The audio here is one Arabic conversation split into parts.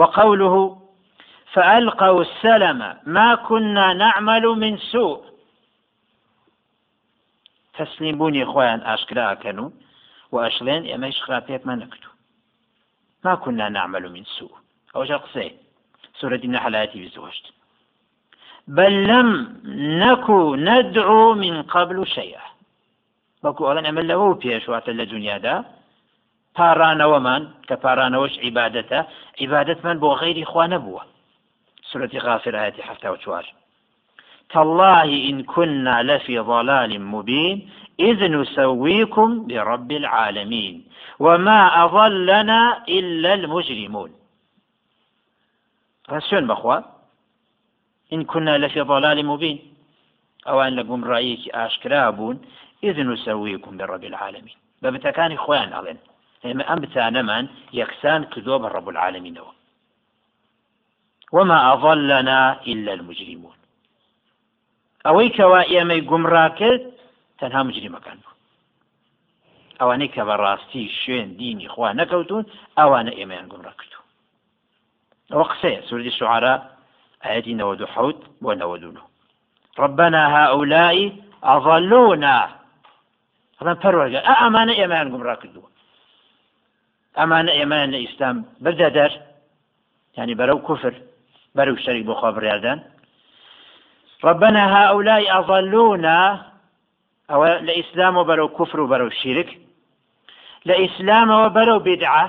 وقوله فألقوا السلم ما كنا نعمل من سوء. تسليموني خوان أشكرا كانوا. وأشلين يا مايش خراتيت ما نكتو ما كنا نعمل من سوء. أو قصي سورة النحل آياتي بزوجت. بل لم نكو ندعو من قبل شيئا. بەکو ئەڵەن ئەمە لەوە پێشواتە لە دنیادا پارانەوەمان کە پارانەوەش عیباەتە عیباەتمان بۆ غیری خوا نەبووە. سورة غافر آية حتى وشوار تالله إن كنا لفي ضلال مبين إذ نسويكم برب العالمين. وما أضلنا إلا المجرمون. رسول بخوا إن كنا لفي ضلال مبين. أو أن لكم رأيك أشكرابون إذ نسويكم برب العالمين. بەبتەکانی خۆیان ئەڵێن ئێمە ئەم بتانەمان یەکسان کردۆ بە ڕب العالمینەوە وما أضلنا إلا المجرمون. ئەوەی کەوا ئێمەی گومڕا کرد تەنها مجرمەکان بوو ئەوانەی کە بەڕاستی شوێن دینی خوا نەکەوتون ئەوانە ئێمەیان گومڕا کردو ئەوە قسەیە سوردی حوت ونودون ربنا هؤلاء أضلونا. پەروەگە ئە ئەمانە ئێمەیان گومڕا کردووە ئەمانە ئێمەیان لە ئیسلام بەردە دەر ینی بەرەو کوفر بەرەو شەریک بۆ خوا بڕاردان ربنا هؤلاء أضلونا أو لإسلام وبرو كفر وبرو شرك لإسلام وبرو بدعة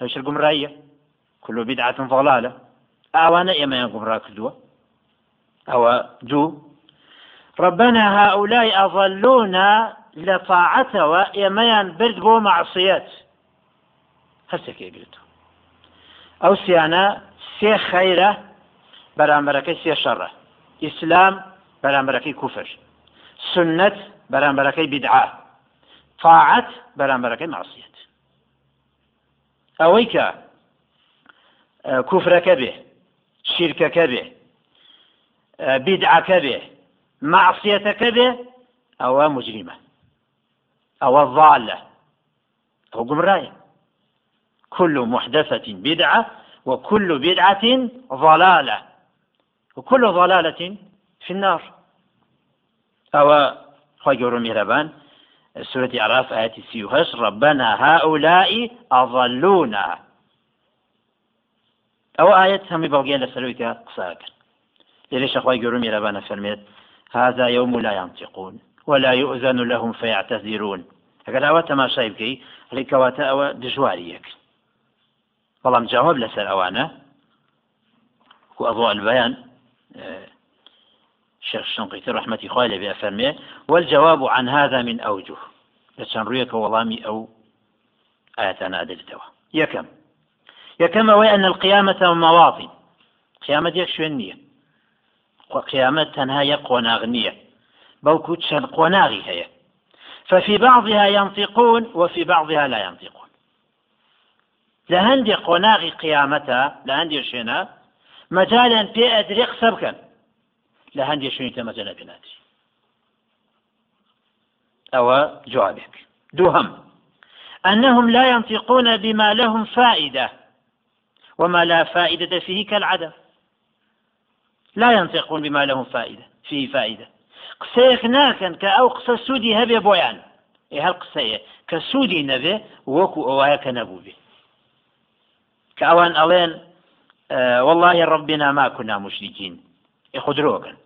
هاش القمرية كل بدعة ضلالة. أوانا إما ينقم راكدوا أو دو ربنا هؤلاء أضلونا لە تاعەتەوە ئێمەیان برد بۆ معسیەت هەستێکێگرێت ئەو سیانە سێ خەیرە بەرامبەرەکەی سێ شەڕە. ئیسلام بەرامبەرەکەی کوفر. سنت بەرامبەرەکەی بدعا طاعت بەرامبەرەکەی معسیەت ئەوەی کە کوفرەکە بێ شیرکەکە بێ بدعەکە بێ معسیەتەکە بێ ئەوە مجریمە. أو الضالة أو قمراية كل محدثة بدعة وكل بدعة ضلالة. وكل ضلالة في النار. أو خير مهربان سورة أعراف آية سيوهش ربنا هؤلاء أضلونا. أو آية هم بغيان لسلوك قصاك. ليش أخوي قروا مهربان فرميت هذا يوم لا ينطقون ولا يؤذن لهم فيعتذرون. ئەوە تەماشای بکەی ڕێکەواتە ئەوە دژواری یەک بەڵام جواب لەسەر ئەوانە ئەبوو البيان شيخ الشنقيطي رحمة خوالي بأفرميه والجواب عن هذا من أوجه. لسان رويك وظامي أو آياتنا أدلتوا يكم يكم وأن القيامة مواطن قيامة يكشف النية وقيامة تنها يقوى ناغنية بەڵکو چەند قۆناغی هەیە. ففي بعضها ينطقون وفي بعضها لا ينطقون. لە هەندێک قۆناغی قیامەتە لە هەندێک شوێنە مەجالیان پێ ئەدرێ قسە بکەن لە هەندێک شوێنی دووهم أنهم لا ينطقون بما لهم فائدة وما لا فائدة فيه كالعدم. لا ينطقون بما لهم فائدة فيه فائدة. ناکەن کە ئەو قسە سوودی هەبێ بۆیان ئێ هەر قسەیە کە سوودی نەبێ وەکو ئەوایە کە نەبوو بێ کە ئەوان ئەڵێن والله ربنا ما كنا مشركين خودرۆکەن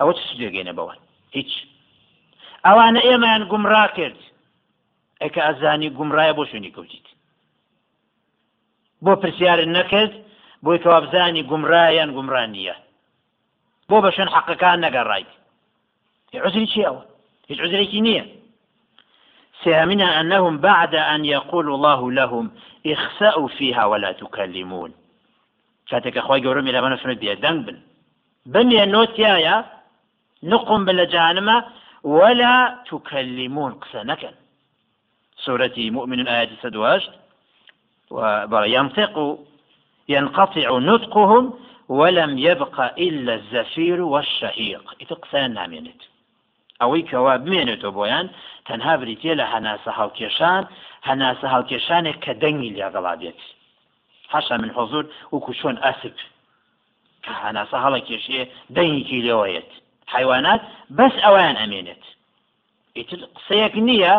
ئەوە چ سودێگەینە بەوان؟ هیچ. ئەوانە ئێمەیان گومڕا کرد. ئەکە ئەزانی گومڕایە بۆ شوێنی کەوتیت. بۆ پرسیارن نەکرد بۆی کەوابزانی گومڕایان گومڕان نییە. بۆ بە شوێن حەقەکان نەگەڕایت. عزری چیەوە هیچ عزرێکی نییە. سيامنا أنهم بعد أن يقول الله لهم اخسأوا فيها ولا تكلمون. كاتك أخوي قولوا إلى من فنو بيا دنبن بمي النوتيايا نقم بالجانمة ولا تكلمون قسنكا سورة مؤمن آيات سدواج وينطق ينقطع نطقهم ولم يبق إلا الزفير والشهيق. إتقسان نامينت ئەوەی کەوا بمێنێتەوە بۆیان تەنها بریتە لە هەناسە هاوکێشان هەناسە هاوکێشانێک کە دەنگی لێگەڵا بێت حەشە من حضور وەکو چۆن ئەسب کە هەناسە هەڵە کێشێ دەنگێکی لەوەیەت حیوانات بەس ئەویان ئەمێنێت. ئیتر قسەیەک نییە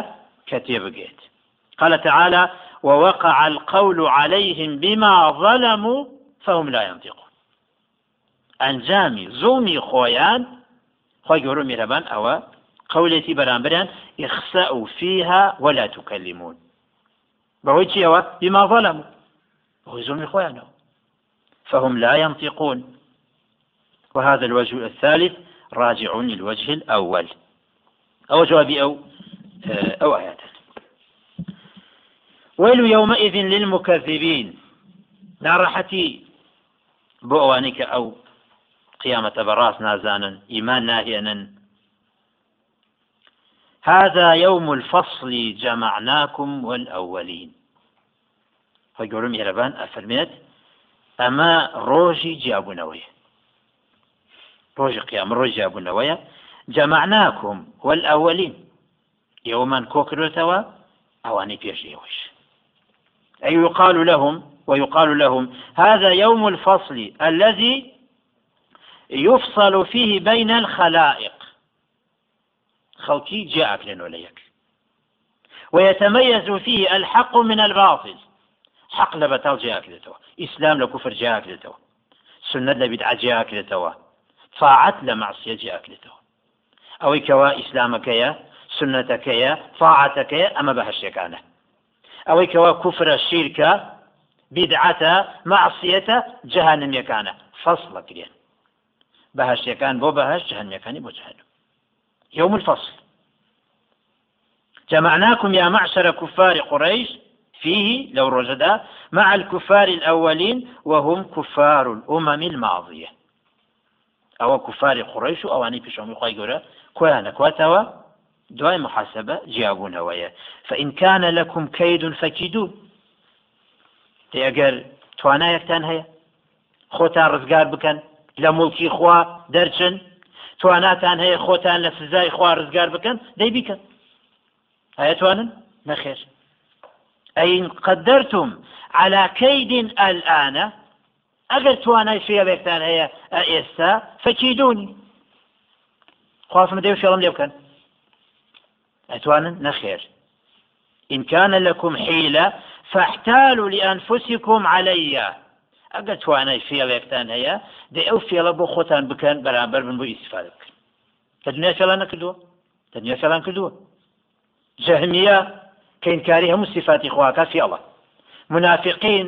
کە تێبگێت قال تعالى ووقع القول عليهم بما ظلموا فهم لا ينطقون. ئەنجامی زوڵمی خۆیان خۆی گەورە میرەبان ئەوە قولێتی بەرامبریان اخسأوا فيها ولا تكلمون. بەهۆی چیەوە بما ظلموا. بەهۆی خۆیانەوە فهم لا ينطقون. وهذا الوجه الثالث راجع للوجه الأول. أو جوابي أو أو آيات. ويل يومئذ للمكذبين. بۆ ئەوانەی کە ئەو قیامەتە بەڕاست نازانن ئیمان ناهێنن هذا يوم الفصل جمعناكم والأولين. فقولوا مهربان أفرميت ڕۆژی جیابوونەوەی ڕۆژی قیام ڕۆژ جیابوونەوەیە جەمعناکم والأولین ئێوەمان کۆکرێتەوە ئەوانەی پێش ئێوەش أي يقال لهم ويقال لهم هذا يوم الفصل الذي يفصل فيه بين الخلائق. خلقي جاءك لنوليك ويتميز فيه الحق من الباطل. حق لبتال جاءك لتوا إسلام لكفر جاءك لتوا سنة لبدعة جاءك لتوا طاعت لمعصية جاءك لتوا أو كوا إسلامك يا سنتك يا طاعتك يا أما بهشتكانه أو كوا كفر الشرك بدعة معصية جهنم يكانه فصل كريان بهش يكان بو بهش جهنم يكاني بو جهنم يوم الفصل. جمعناكم يا معشر كفار قريش فيه لو رجدا مع الكفار الأولين وهم كفار الأمم الماضية أو كفار قريش أو أني بشهم يقول يقول كوانا كواتوا دواء محاسبة جابون هوايا فإن كان لكم كيد فكيدون تيأجر توانا يكتان هيا خۆتان ڕزگار بکەن؟ مڵکی خوا دەرچن؟ تواناتان هەیە خۆتان لە سزای خوا ڕزگار بکەن؟ دەی بیکەن. ئاەتوانن نەخێر. ئەین قدرتم على كيد الآن ئەگەر توانای فێڵێکتان هەیە ئێستا فەکیدونی. خوافم دەی فێڵم لێ بکەن. ئەتوانن نەخێر. إن كان لكم حيلة فاحتالوا لأنفسكم علي ئەگە توانای فێڵێکتان هەیە دەی ئەو فێڵە بۆ خۆتان بکەن بەرامبەر بن بۆ ئیسفاد بکەن. کە دنیا فێڵان نەکردووە؟ دنیا فێڵان کردووە؟ جەهمیە کە ئینکاری هەموو صفاتی خواکە فێڵە. منافقین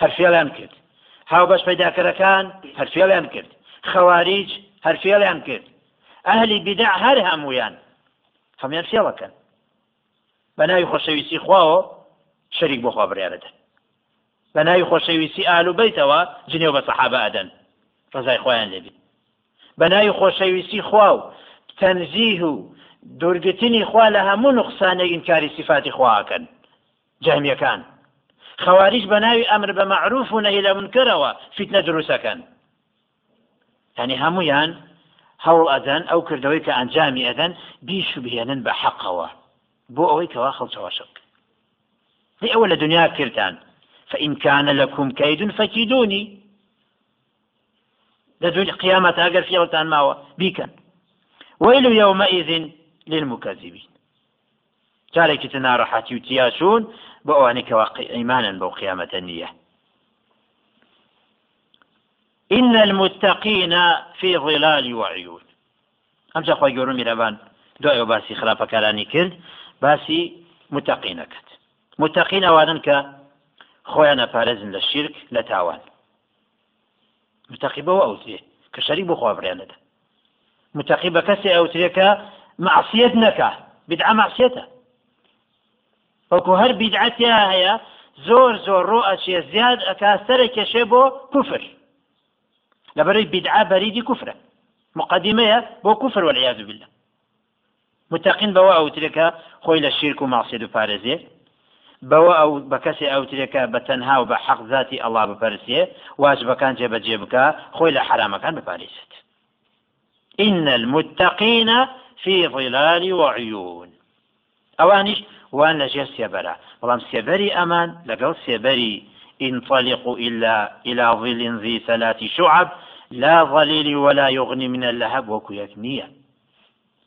هەر فێڵیان کرد. هاو بەش پەیداکەرەکان هەر فێڵیان کرد. خەواریج هەر فێڵیان کرد. ئەهلی بیدع هەر هەمویان هەمیان فێڵەکەن. بە ناوی خۆشەویستی خواوە شەریک بۆ خوا ناوی خۆشەویستی ئال و بیتەوە جنێو بە سەحابە ئەدەن ڕزای خۆیان لێبی بە ناوی خۆشەویستی خوا و تەنزیه و دوورگتنی خوا لە هەموو نقصانێک ئینکاری سیفاتی خواکەن خەواریش بە ناوی ئەمر بە معروف و نەهی لە منکەرەوە فیتنە دروستەکەن ینی هەمویان هەوڵ ئەدەن ئەو کردەوەی کە ئەنجامی ئەدەن بیش و بهێنن بە حەقەوە بۆ ئەوەی کەوا خەڵچەوە فإن كان لكم كيد فكيدوني. لدول قيامة أجر في وتان ماوى بيكا ويل يومئذ للمكذبين. جارێکی تناڕەحەتی و تیاشون بۆ ئەوانەی کەواقع ئەیمانن بۆ قیامەتە نییە إن المتقين في ظلال وعيون. ئەمجا خۆی گەورە میرەبان دوای باسی خراپەکارانی کرد باسی متەقینە کرد متەقین ئەوانن کە خۆیان ئەپارێزن لە شیرک لە تاوان. متەقیبەوە ئەوتێ کە شەریک بۆ بڕیانەدا. متەقی بە کەسێ ئەوترێکە معسیەت نەکە بدعە معسیەتە وەکو هەر بیدعەتیا هەیە زۆر زۆر ڕۆ ئەچێ زیاد ئەکاستەرە کێشێ بۆ کوفر. لەبەرەی بیدعا بەریدی کوفرە. مقدمەیە بۆ کوفر والعیاذ بالله. متقین بەوە ئەوترێکە خۆی لە شیرک و ماسیێت و پارێزێ بەوە ئەو بە کەسی ئەوترێکە بە تەنها و بە حەق ذاتی ئەڵا بپەرسێ واجبەکان جێبەجێ بکە خۆی لە إن المتقين في ظلال وعيون. ئەوانیش وان لەژێر سێبەرە. بەڵام سێبەری ئەمان لەگەڵ سێبەری انطلقوا إلا إلى ظل ذي ثلاث شعب لا ظليل ولا يغني من اللهب وكو يكنية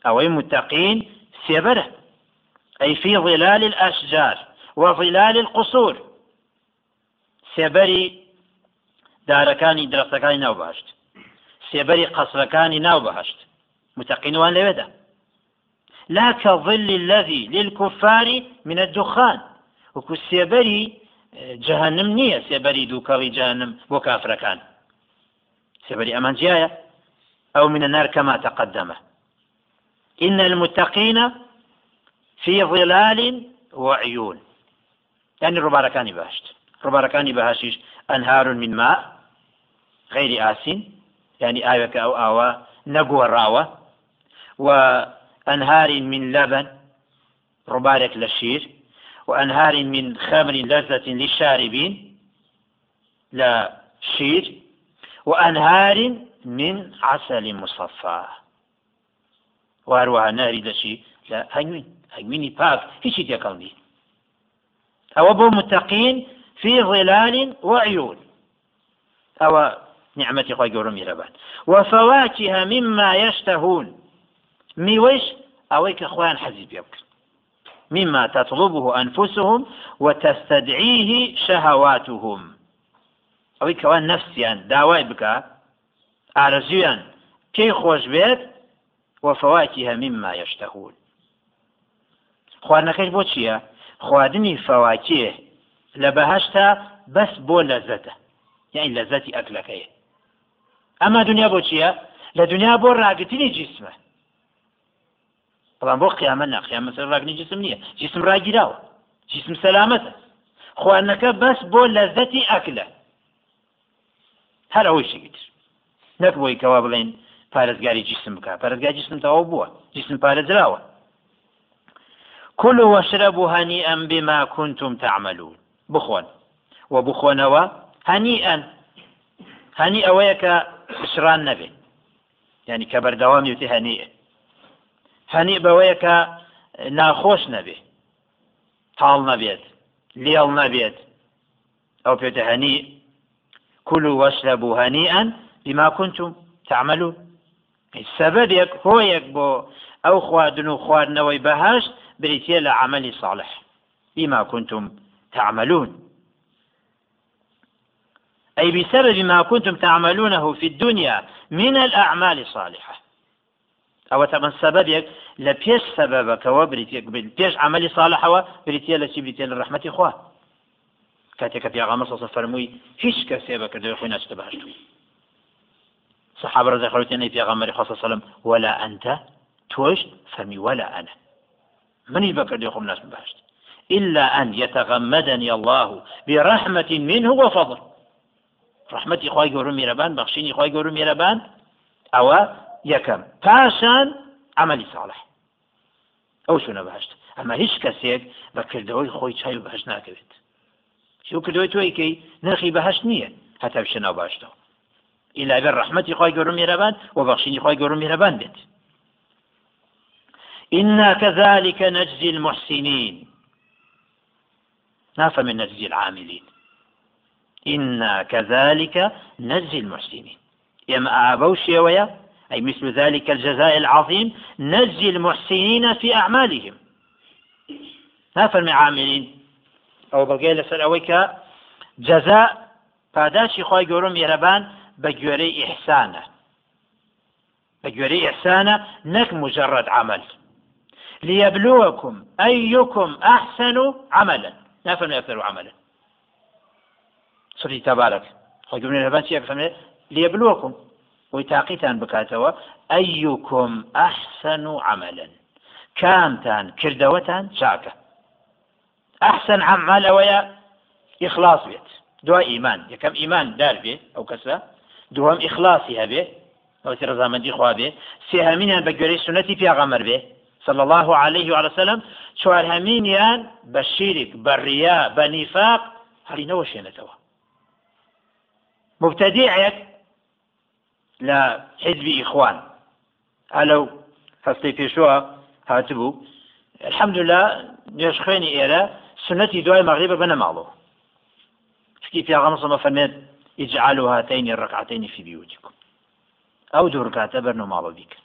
أو متقين سيبره أي في ظلال الأشجار. وظلال القصور. سيبري دارەکانی درەختەکانی ناو باشت سێبەری قەسرەکانی ناو بەهشت متەقینوان لەوێدا. لا كظل الذي للكفار من الدخان. وكو سێبەری جهنم نییە. سێبەری دووکەڵی جهنم بۆ کافرەکان. سێبەری ئەمان جیایە. أو من النار كما تقدم إن المتقين في ظلال وعيون يعني رباركاني باشت رباركاني بهاشيش أنهار من ماء غير آسين يعني آيك أو آوى نقوى الراوة وأنهار من لبن ربارك للشير وأنهار من خمر لذة للشاربين لا شير وأنهار من عسل مصفى. وهروها ناري دشي لا هنوين هنويني باك هيشي تيكالني أو أبو متقين في ظلال وعيون. أو نعمة خوي قولهم يربان وفواكه مما يشتهون. ميوش أويك أخوان حزب يبكر مما تطلبه أنفسهم وتستدعيه شهواتهم. ئەوەی کەوان نفسیان داوای بکە ئارەزویان پێی خۆش بێت وفواكه مما يشتهون. خواردنەکەش بۆ چییە خواردنی فەواکێ لە بەهشتا بەس بۆ لەزەتە یعنی لەزەتی ئەکلەکەیە ئەمە دنیا بۆ چییە؟ لە دنیا بۆ ڕاگرتنی جیسمە. بەڵام بۆ قیامە ناقیامە سەر ڕاگنی جسم نییە. جسم ڕاگیراوە جسم سەلامەتە. خواردنەکە بەس بۆ لەزەتی ئەکلە. هەر ئەوەی شتر نەک بۆی کەوا بڵێن پارێزگاری جسم بکە. پارێزگای جسم تەواو بووە. جسم پارێزراوە. كلوا واشربوا هنيئا بما كنتم تعملون. بخون. وبخونوا هنيئا. کە بشران نەبێ ینی کە بەردەوامی وتی هەنیە هەنی بەوەیە کە ناخۆش نەبێ تاڵ نەبێت لێڵ نەبێت ئەو پێتە هەنی كلوا واشربوا هنيئا بما كنتم تعملون. سببك هۆیەک بۆ ئەو خواردن و خواردنەوەی بەهشت بریتە لە عملی صالح بما كنتم تعملون. أي بسبب ما كنتم تعملونه في الدنيا من الأعمال الصالحة. أو تمن سببك لبيش سببك وبريتيك بيش عملي صالحة بريتيا لشي بريتيا للرحمة إخوة. كاتك في أغامر صلى فرموي هيش كسيبا كردو يخوي ناس تبهشتو. صحابة رضي الله عنهم في الله عليه وسلم ولا أنت توش؟ فرمي ولا أنا. من يبقى كردو يخوي ناس تبهشت إلا أن يتغمدني الله برحمة منه وفضل. ڕحمەتی خی گەورم میرەبان بەخشینی خی گەورم میرەبان ئەوە یەکەم پاشان عملی ساڵح ئەو چونە بەهشت ئەمە هیچ کەسێک بەکردەوەی خۆی چای و بەهشت ناکەوێت شو کردەوەی تۆیکەی نرخی بەهشت نییە هەتا بشە ناو باشتەوە إلا بر رحمتي خواهي قرم يربان وبخشيني خواهي قرم يربان بيت إنا كذلك نجزي المحسنين. نافى من نجزي العاملين. إنا كذلك نجزي المحسنين. يما أبو شيوية أي مثل ذلك الجزاء العظيم نجزي المحسنين في أعمالهم. نافر عاملين. أو بقي لسر أويك جزاء پاداشی خۆی گەورم میێرەبان بە گوێرەی ئیحسانە بە گوێرەی نەک مجرد عمل. ليبلوكم أيكم أحسن عملا. نافر أكثر عملا. سری تەبارەك خۆی لەبان چی فەمێ لێبلووەکم وی تاقیتان بکاتەوە ئەیکم ئەحسن و عملن کامتان کردەوەتان چاکە ئەحسن عمل ئەوەیە ئیخلاص بێت دوای ئیمان یەکەم ئیمان دار بێ ئەو کەسە دووەم ئیخلاصی هەبێ ئەوتی ڕزامەندی خوا بێ سێهەمینیان بە گوێرەی سنەتی پیاغەمەر بێ صلى الله عليه وسلم چوار هەمینیان بە شیرک بە ڕیا بە نیفاق هەرینەوە شوێنێتەوە مبتدیعێک لە حزبی ئیخوان. هەلو هەستەی پێشووە هاتبوو. الحەمدلله نوێش خوێنی ئێرە سنەتی دوای مەغریبە بنەماڵەوە شتي في غمصة فرميت اجعلوا هاتين الركعتين في بيوتكم ئەو دوورکاتە بەرنە ماڵە بیکە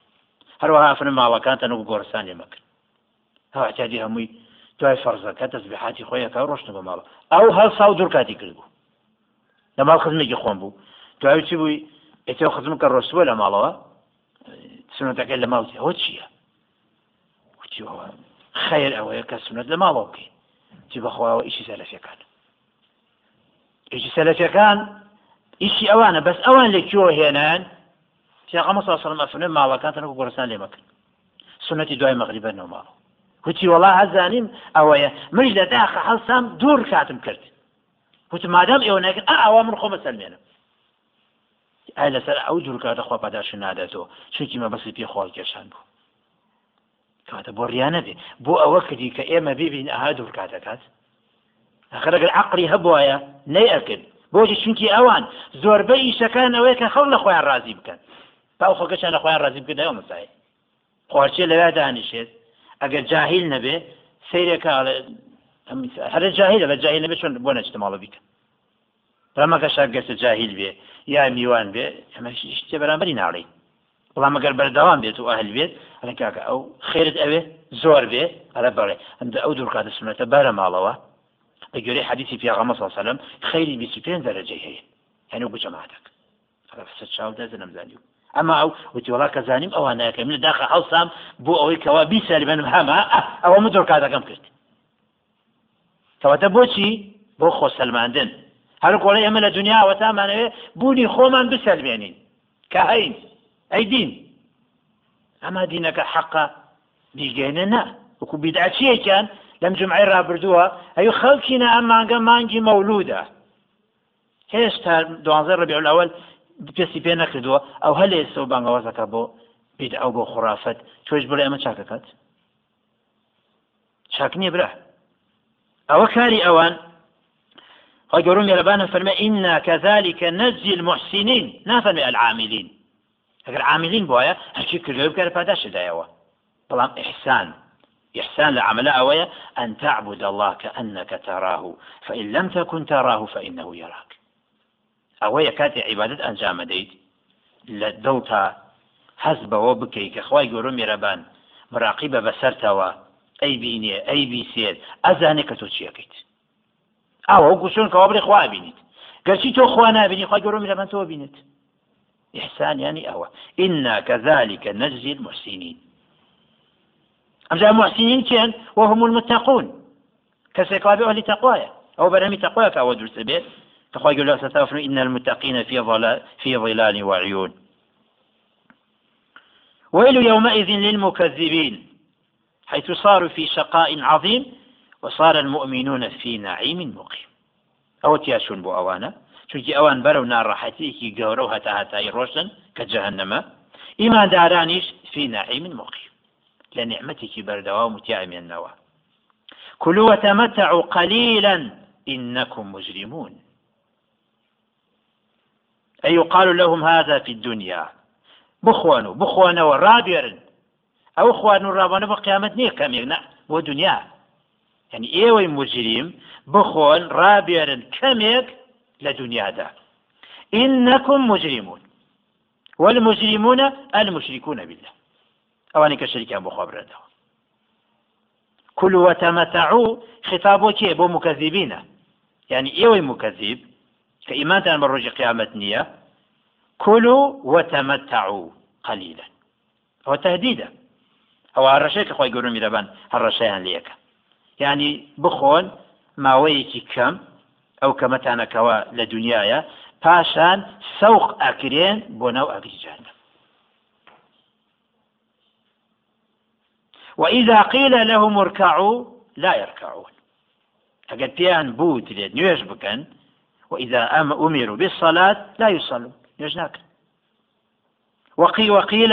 هەروەها فن ماڵەکان تەنە گۆرستان لێ مەکرد هاواتی هەمووی دوای فەرزەکە تەسبیحاتی خۆیەکە ڕۆشتە بە ماڵە ئەو هەڵ ساو دوورکاتی کرد بوو لە ماڵ خزمێکی خۆم بوو دوای چی بووی ئێتەوە خزم کە ڕۆستوە لە ماڵەوە سنەتەکەی لە ماوتی ئەوە چییە خیر ئەوەیە کە سنت لە ماڵەوە بکەین چی بەخواوە ئیشی سەلەفەکان ئیشی سەلەفەکان ئیشی ئەوانە بەس ئەوان لێکیۆ هێنان علیه و سلم ماڵەکانتەنە گۆرستان لێ مەکرد. سنەتی دوای مەغریبە نەوە ماڵ. وتی وڵا هەزانیم ئەوەیە منی لە داخە هەڵسام دوور کاتم کرد. وتی مادام ئێوە نەکرد ئەوە من خۆمە سەلمێنم ئای لەسەر ئەو دوور کاتە خۆ پاداش نادێتەوە چونکی مە بەسی پێ خۆڵ کێشان بوو. کاتە بۆ ڕیانە بێ بۆ ئەوە کردی کە ئێمە ببین ئاها دوور کاتەکات ئەخرەگەر عقلی هەبواە نەی ئەکرد بۆچی چونکی ئەوان زۆربەی ئیشەکان ئەوەیە کە خەڵ لە خۆیان ڕازی بکەن. خۆکەچان لە خۆیان ڕازی بکردەوە مسای خواچێ لەوێ دانیشێت ئەگەر جاهیل نەبێ سیرێکە هەرە جاهیلە بە جاهیل نەبێت چۆن بۆ نەچتە ماڵە بیکە ڕەمەکە شاگەرتە جاهیل بێ یا میوان بێ ئەمە شتێ بەرامبەری ناڵی بەڵام ئەگەر بەردەوام بێت و ئەهل بێت ئەلە کاکە ئەو خێرت ئەوێ زۆر بێ ئەرە بەڵێ ئەمدە ئەو دوورکاتە سنەتە بەرە ماڵەوە بە گوێرەی حەدیثی پیاغەمە سەلەم خەیری 25 دەرەجەی هەیە هەنە بۆ جەماعەتەک سەر چاو دەزە نەمزانیو ئەمە ئەو وتیوەڵا کە زانیم ئەوان ناکە من داخە هەڵسام بۆ ئەوەی کەوا بیسەری بنم هەما ئەوە من دۆر کاتەکەم کرد کەواتە بۆچی بۆ خۆسەلماندن هەر کۆڵی ئەمە لە دنیاوە تامانەوێ بوونی خۆمان بسەلمێنین کە هەین ئەی دین ئەمە دینەکە حەقا بیگەێنە نا. وەکو بیدعچیەکیان لەم جمعی ڕابردووە ئەی خەڵکینە ئەم مانگە مانگی مەولودە هێشتا دوانزە ڕبیع الأول پێسی پێ نەکردووە. ئەو هەلێ ئێستا و بانگەوازەکە بۆ بیت ئەو بۆ خوڕافەت تۆش بڵێ ئەمە چاکەکەت؟ چاک نییە برا. ئەوە کاری ئەوان. خۆی گەورم فەرمە ئینا کەذلكە نەجزی المحسنین نافەرمێ العاملین ئەگەر عاملین بواە هەرچی کردو بکار پاداشدایەوە بەڵام ئحسان إحسان لعمل أوية أن تعبد الله كأنك تراه. فإن لم تكن تراه فإنه يراك ئەوەیە کاتی عیبادت ئەنجامە دەیت لە دڵتا حەز بەوە بکەیت کە خخوای گەۆ میێرەبان مراقی بە بەسەرتەوە ئەی بینێ ئەی بیسێت ئەزانێ کە تۆ چیەکەیت ئەوە گوشون کەوا بڵێ خوا بینیت گەرچی تۆ خوا نبینی خوا گەۆ میێرەبان تۆ بینێت إحسان يعني أوى إنا كذلك نجزي المحسنين. أمزا المحسنين كان وهم المتقون. كسيقابي أهل تقوايا أو برامي تقوايا كأو درس بيت. يقول ستفر إن المتقين في ظلال في ظلال وعيون. ويل يومئذ للمكذبين حيث صاروا في شقاء عظيم وصار المؤمنون في نعيم مقيم. ئەوە تیاشون بۆ ئەوانە چونکی ئەوان بەرەو ناڕەحەتیەکی گەورە و هەتا هەتایی ڕۆشن کە جەهنەمە في نعيم مقيم. لە نعمتێکی بەردەوامتیا ئەمێنەوە كلوا وتمتعوا قليلا إنكم مجرمون. أي يقال لهم هذا في الدنيا. بخوانو بخوانو رابيرن أو خوانو رابانو بقيامة نية كاميرنا بو دنيا. يعني ئێوەی مجرم بخۆن ڕابوێرن کەمێک لدنيا دا. إنكم مجرمون. والمجرمون المشركون بالله. أواني كشركان بخواب كلوا وتمتعوا. خطابو كي؟ بو مكذبين. يعني إيوي مكذب. بە ڕۆژی قیامەت نییە كلوا وتمتعوا قليلا. ئەوە تهدیدە ئەوە هەڕەشەی کە خۆی گەورە میرەبان هەڕەشەیان لەکە یعنی بخۆن ماوەیەکی کەم ئەو کەمەتانەکەەوە لە دنیاە پاشان سەوق ئەکرێن بۆ ناو ئەگریجانە وإذا قيل لهم اركعوا لا يركعون. ئەگەر پێیان بوو درێت نوێژ بکەن وإذا أمروا بالصلاة لا يصلون يجناك وقيل, وقيل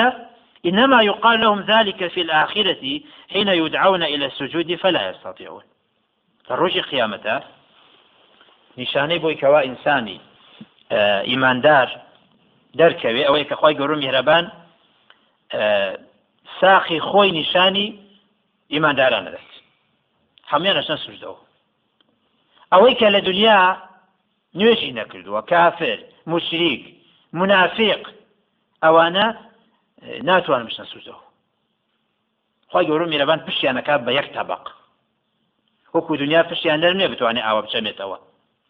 إنما يقال لهم ذلك في الآخرة حين يدعون إلى السجود فلا يستطيعون. فالرجي قيامته نیشانەی بۆی کەوا ئینسانی ئیماندار دەرکەوێ ئەوەی کە خۆی گەورم میهرەبان ساخی خۆی نیشانی ئیماندارانە دەست هەمویان ئەشن سوردەوە ئەوەی کە لە دنیا نوێژی نەکردووە کافر مشریک منافق. ئەوانە ناتوانم بشنە سوزەوە خی گەورە میرەبان پشتیانەکات بە یەک تەبق وەکو دنیا پشتیان دەرنێ بتوانێت ئاوە بچەمێتەوە.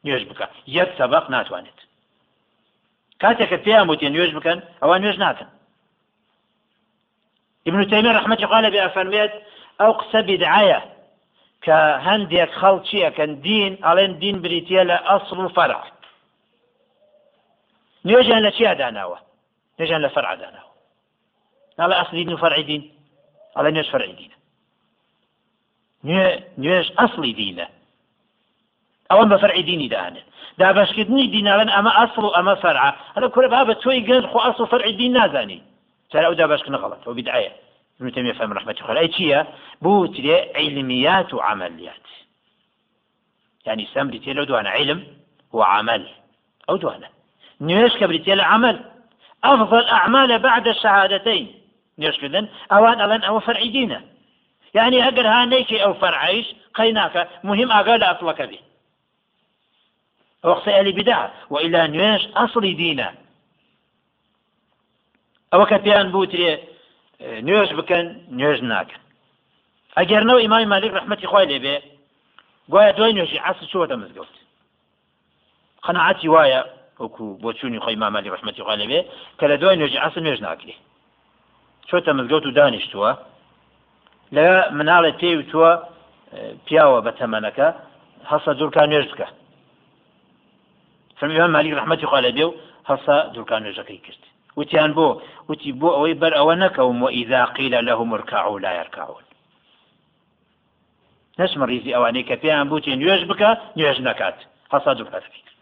نوێژ بکە. یەک تەبق ناتوانێت. کاتێککە پێیان وتێ نوێژ بکەن ئەوان نوێژ ناکەن ابن تيمية رحمة الله عليه بأفرميت أو قسە بدعایە کە هەندێک خەڵکیەکەن دین ئەڵێن دین بریتە لە ئەسڵ و فەرع. نوێژیان لە چیا داناوە نوێژیان لە فەرع داناوە ناڵە ئەسلی دین و فەرعی دین ئەڵێ نوێژ فەرعی دینە. نوێژ ئەسلی دینە. ئەوەم بە فەرعی دینی دانێت دابشکردنی دیناڵێن ئەمە ئەسڵ و ئەمە فەرع. هەر کورە با بە تۆی گەنج خۆ ئەسڵ فەرعی دین نازانی سەر ئەو دابشکردن غەڵەت؟ ئەو بدعایە ابن تيمية فهم رحمة الله أي شيء؟ بوتري علميات وعمليات. يعني سمرتي لو دوانا علم وعمل. أو دوانا نيوش كبرتي عمل. أفضل أعمال بعد الشهادتين. نيوش كذن أوان ألان أو فرع دينة. يعني أقر هانيكي أو فرعيش قيناك مهم أقل أطلق به. وقت أهل بدعة وإلا نيوش أصل دينة. أو كتيان بوتري نوێژ بکەن نوێژ ناکەن. ئەگەرنەوە ئیمای مالیک ڕحمەتی خۆی لێبێ گوایە دوای نوێژی عسر چوەتە مزگەوت قەنەعەتی وایە وەکو بۆ چوونی خۆی مامالی ڕحمەتی خوا لێبێ کە لە دوای نوێژی عسر نوێژ ناکرێ. چۆتە مزگەوت و دانیشتووە؟ لە مناڵێ پێوتووە پیاوە بە تەمەنەکە هەسە دوورکان نوێژ بکە. فەرمیان مالی ڕحمەتی خوا لێبێ و هەسا دوورکان نوێژەکەی کرد. وتیان بۆ وتی بۆ ئەوەی بەر ئەوە نەکەوم و ئیذا قیل لهم اركعوا لا يركعون. نشمە ریزی ئەوانەی کە پێیان بوتێ نوێژ بکە نوێژ نکات هەسا دوکاتەکەی کرد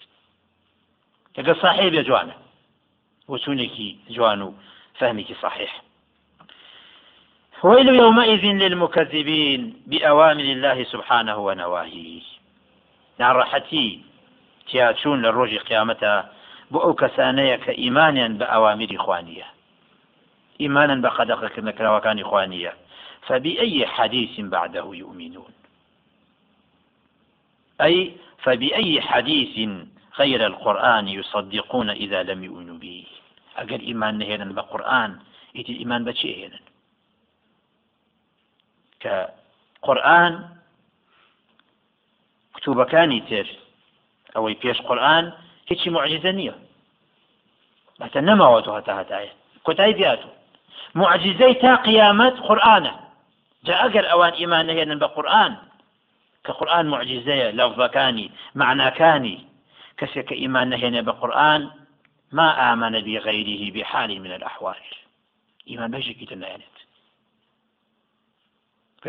لەگە صاحبێ جوانە وچونێکی جوان صحيح. ويل يومئذ للمكذبين بأوامر الله سبحانه ونواهيه. ناڕەحەتی تیاچوون لە ڕۆژی قیامەتە بۆ ئەو کەسانەیە کە ئیمانیان بە ئەوامیری خوانیە ئیمانن بە خوانیە فبأي حديث بعده يؤمنون؟ أي فبأي حديث غير القرآن يصدقون إذا لم يؤمنوا به؟ أجل إيمان نهينا بقرآن إتي الإيمان بشيء كقرآن كتب كان تر أو يبيش قرآن هیچی معجزە نییە بەتە نەماوەتەوە هەتا هەتایە کۆتایی دیاتو معجزەی تا قیامەت قورآانە جا ئەگەر ئەوان ئیمان نهێنن بە قورآن کە قورآن معجزەیە لەفظەکانی معناکانی کەسێک کە ئیمان نهێنێ ما آمن بغيره بحال من الأحوال. إيمان بيجي تناينت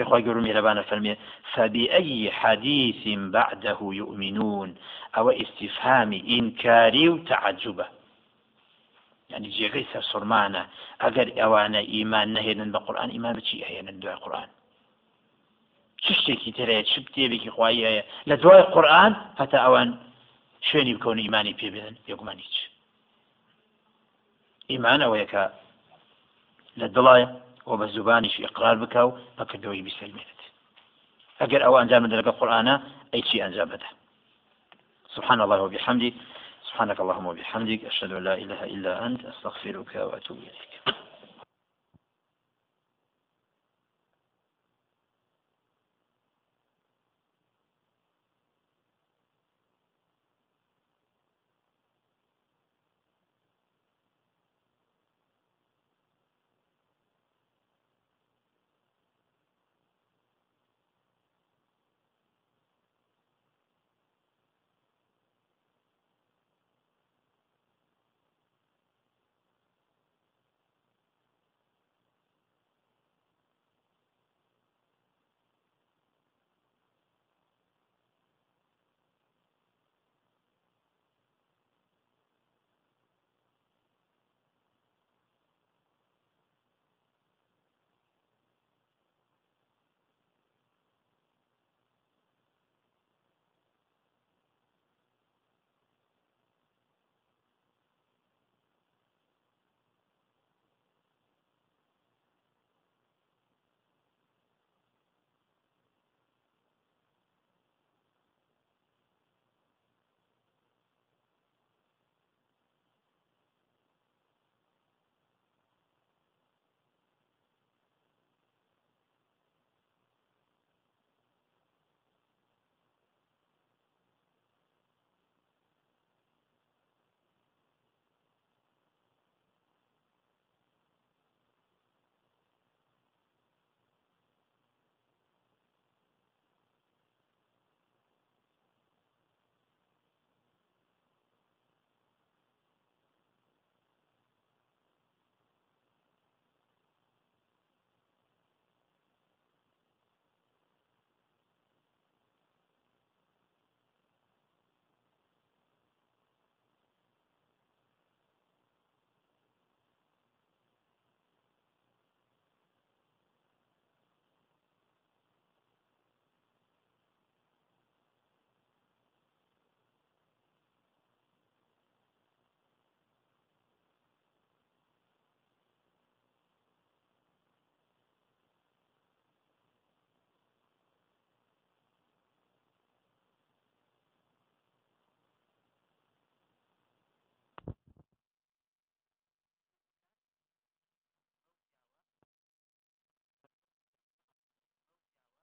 خواهي قروا ميربانا فرمي فبأي حديث بعده يؤمنون؟ أو استفهام إنكاري وتعجبه يعني جێگەی سەر سوورمانە ئەگەر ئەوانە ئیمان نەهێنن بە قورآن ئیمان بچی هێنن دوای قورآن. چ شتێکی ترەیە چ کتێبێکی خوایی هەیە؟ لە دوای قورآن هەتا ئەوان شوێنی بکەون ئیمانی پێبێن یەکمانی چ؟ ئیمان ئەوەیە کە لە و بە زوبانیش ئقرار بکە و بەکردەوەی بیسەلمێنێت ئەگەر ئەو ئەنجام دەگە قورآانە ئەی چی ئەنجام بدە سبحان الله وبحمده سبحانك اللهم وبحمدك أشهد أن لا إله إلا أنت أستغفرك وأتوب إليك.